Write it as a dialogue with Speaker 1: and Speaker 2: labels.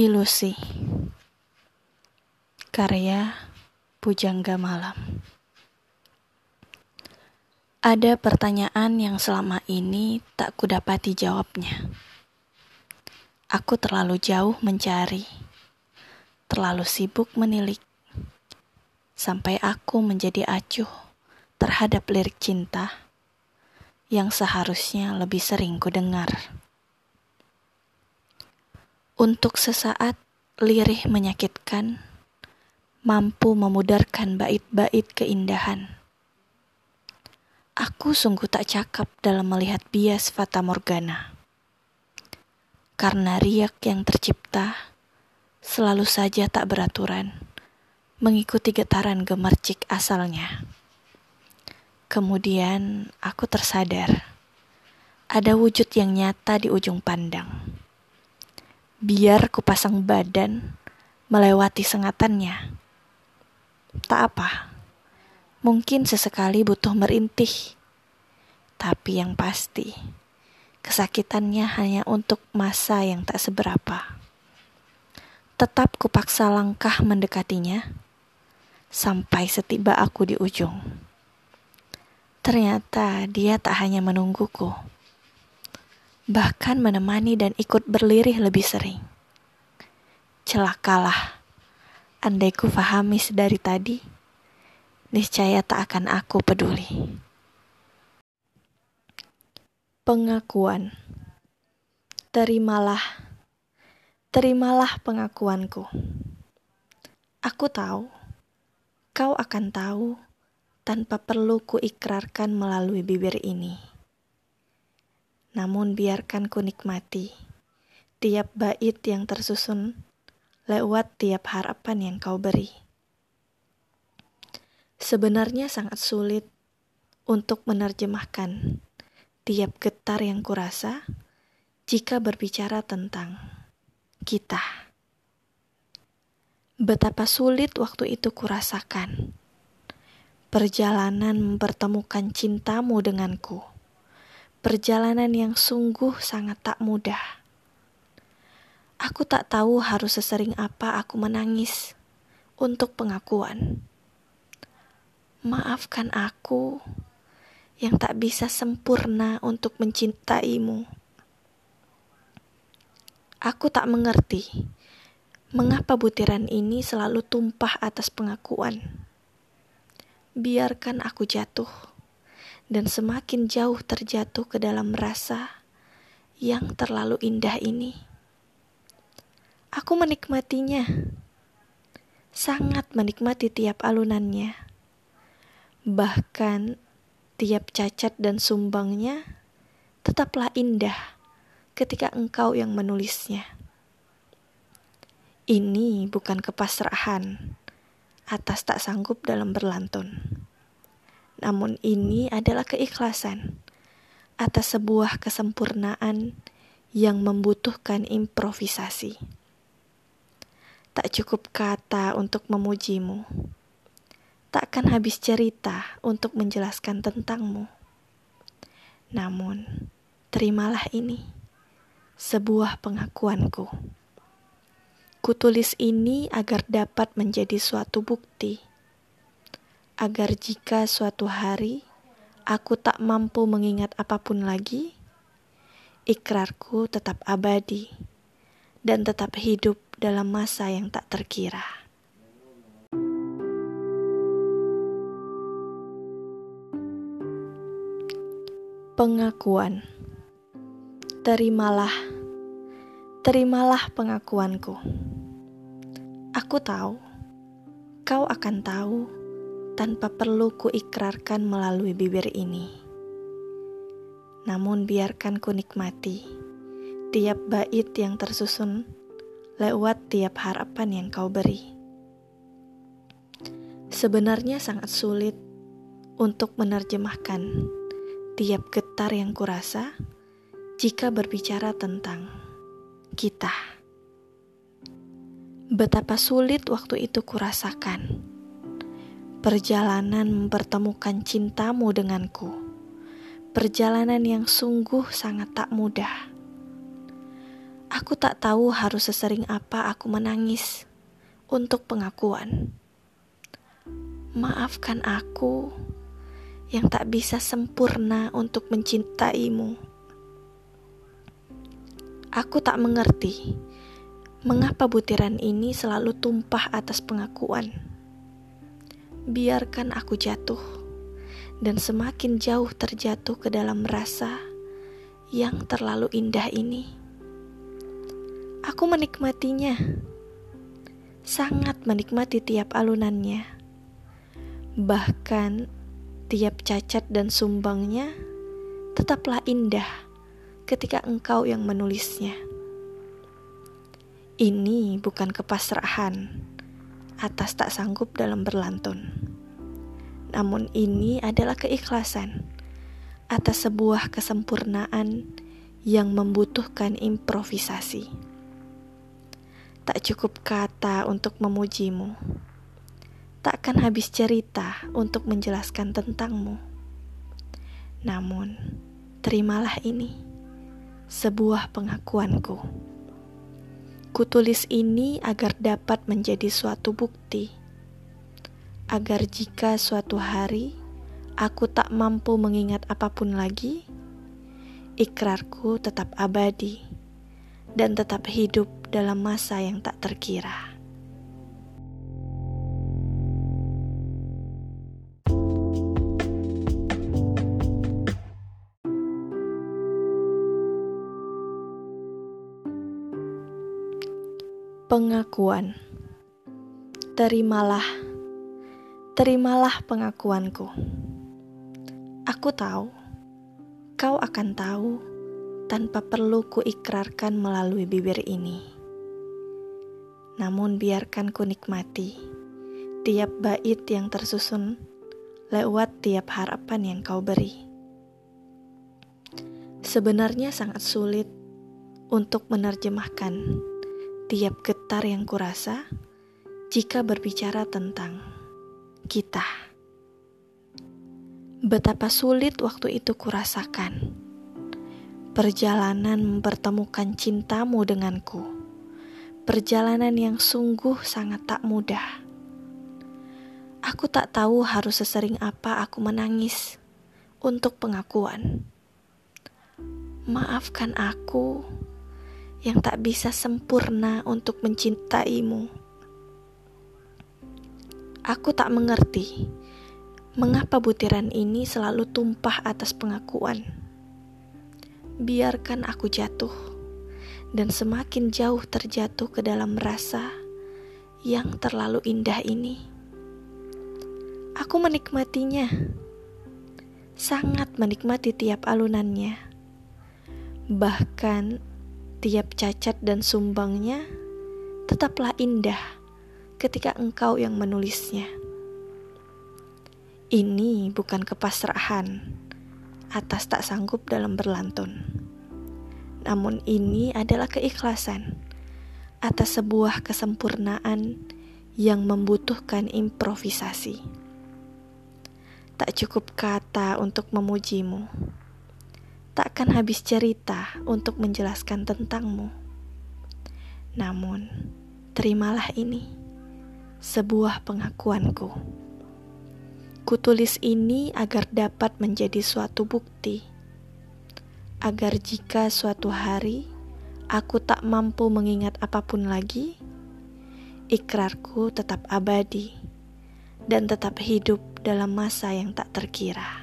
Speaker 1: Ilusi Karya Pujangga Malam Ada pertanyaan yang selama ini tak kudapati jawabnya. Aku terlalu jauh mencari, terlalu sibuk menilik, sampai aku menjadi acuh terhadap lirik cinta yang seharusnya lebih sering kudengar. Untuk sesaat lirih menyakitkan, mampu memudarkan bait-bait keindahan. Aku sungguh tak cakap dalam melihat bias Fata Morgana. Karena riak yang tercipta selalu saja tak beraturan, mengikuti getaran gemercik asalnya. Kemudian aku tersadar, ada wujud yang nyata di ujung pandang biar kupasang badan melewati sengatannya. Tak apa, mungkin sesekali butuh merintih, tapi yang pasti kesakitannya hanya untuk masa yang tak seberapa. Tetap kupaksa langkah mendekatinya sampai setiba aku di ujung. Ternyata dia tak hanya menungguku bahkan menemani dan ikut berlirih lebih sering. Celakalah, andai ku fahami sedari tadi, niscaya tak akan aku peduli. Pengakuan Terimalah, terimalah pengakuanku. Aku tahu, kau akan tahu tanpa perlu kuikrarkan melalui bibir ini. Namun biarkan ku nikmati tiap bait yang tersusun lewat tiap harapan yang kau beri. Sebenarnya sangat sulit untuk menerjemahkan tiap getar yang kurasa jika berbicara tentang kita. Betapa sulit waktu itu kurasakan. Perjalanan mempertemukan cintamu denganku perjalanan yang sungguh sangat tak mudah. Aku tak tahu harus sesering apa aku menangis untuk pengakuan. Maafkan aku yang tak bisa sempurna untuk mencintaimu. Aku tak mengerti mengapa butiran ini selalu tumpah atas pengakuan. Biarkan aku jatuh dan semakin jauh terjatuh ke dalam rasa yang terlalu indah ini. Aku menikmatinya, sangat menikmati tiap alunannya, bahkan tiap cacat dan sumbangnya tetaplah indah ketika engkau yang menulisnya. Ini bukan kepasrahan atas tak sanggup dalam berlantun. Namun ini adalah keikhlasan atas sebuah kesempurnaan yang membutuhkan improvisasi. Tak cukup kata untuk memujimu. Takkan habis cerita untuk menjelaskan tentangmu. Namun, terimalah ini, sebuah pengakuanku. Kutulis ini agar dapat menjadi suatu bukti agar jika suatu hari aku tak mampu mengingat apa pun lagi, ikrarku tetap abadi dan tetap hidup dalam masa yang tak terkira. Pengakuan Terimalah, terimalah pengakuanku. Aku tahu, kau akan tahu tanpa perlu kuikrarkan melalui bibir ini. Namun biarkan ku nikmati tiap bait yang tersusun lewat tiap harapan yang kau beri. Sebenarnya sangat sulit untuk menerjemahkan tiap getar yang kurasa jika berbicara tentang kita. Betapa sulit waktu itu kurasakan Perjalanan mempertemukan cintamu denganku. Perjalanan yang sungguh sangat tak mudah. Aku tak tahu harus sesering apa aku menangis untuk pengakuan. Maafkan aku yang tak bisa sempurna untuk mencintaimu. Aku tak mengerti mengapa butiran ini selalu tumpah atas pengakuan. Biarkan aku jatuh dan semakin jauh terjatuh ke dalam rasa yang terlalu indah ini. Aku menikmatinya, sangat menikmati tiap alunannya. Bahkan tiap cacat dan sumbangnya tetaplah indah ketika engkau yang menulisnya. Ini bukan kepasrahan atas tak sanggup dalam berlantun. Namun ini adalah keikhlasan atas sebuah kesempurnaan yang membutuhkan improvisasi. Tak cukup kata untuk memujimu. Takkan habis cerita untuk menjelaskan tentangmu. Namun, terimalah ini, sebuah pengakuanku. Kutulis ini agar dapat menjadi suatu bukti, agar jika suatu hari aku tak mampu mengingat apa pun lagi, ikrarku tetap abadi dan tetap hidup dalam masa yang tak terkira. Pengakuan Terimalah Terimalah pengakuanku Aku tahu Kau akan tahu tanpa perlu kuikrarkan melalui bibir ini. Namun biarkan ku nikmati tiap bait yang tersusun lewat tiap harapan yang kau beri. Sebenarnya sangat sulit untuk menerjemahkan tiap getar yang kurasa jika berbicara tentang kita. Betapa sulit waktu itu kurasakan. Perjalanan mempertemukan cintamu denganku perjalanan yang sungguh sangat tak mudah. Aku tak tahu harus sesering apa aku menangis untuk pengakuan. Maafkan aku yang tak bisa sempurna untuk mencintaimu. Aku tak mengerti mengapa butiran ini selalu tumpah atas pengakuan. Biarkan aku jatuh dan semakin jauh terjatuh ke dalam rasa yang terlalu indah ini. Aku menikmatinya, sangat menikmati tiap alunannya, bahkan tiap cacat dan sumbangnya tetaplah indah ketika engkau yang menulisnya. Ini bukan kepasrahan atas tak sanggup dalam berlantun. Namun ini adalah keikhlasan atas sebuah kesempurnaan yang membutuhkan improvisasi. Tak cukup kata untuk memujimu. Takkan habis cerita untuk menjelaskan tentangmu. Namun, terimalah ini, sebuah pengakuanku. Kutulis ini agar dapat menjadi suatu bukti agar jika suatu hari aku tak mampu mengingat apa pun lagi, ikrarku tetap abadi dan tetap hidup dalam masa yang tak terkira.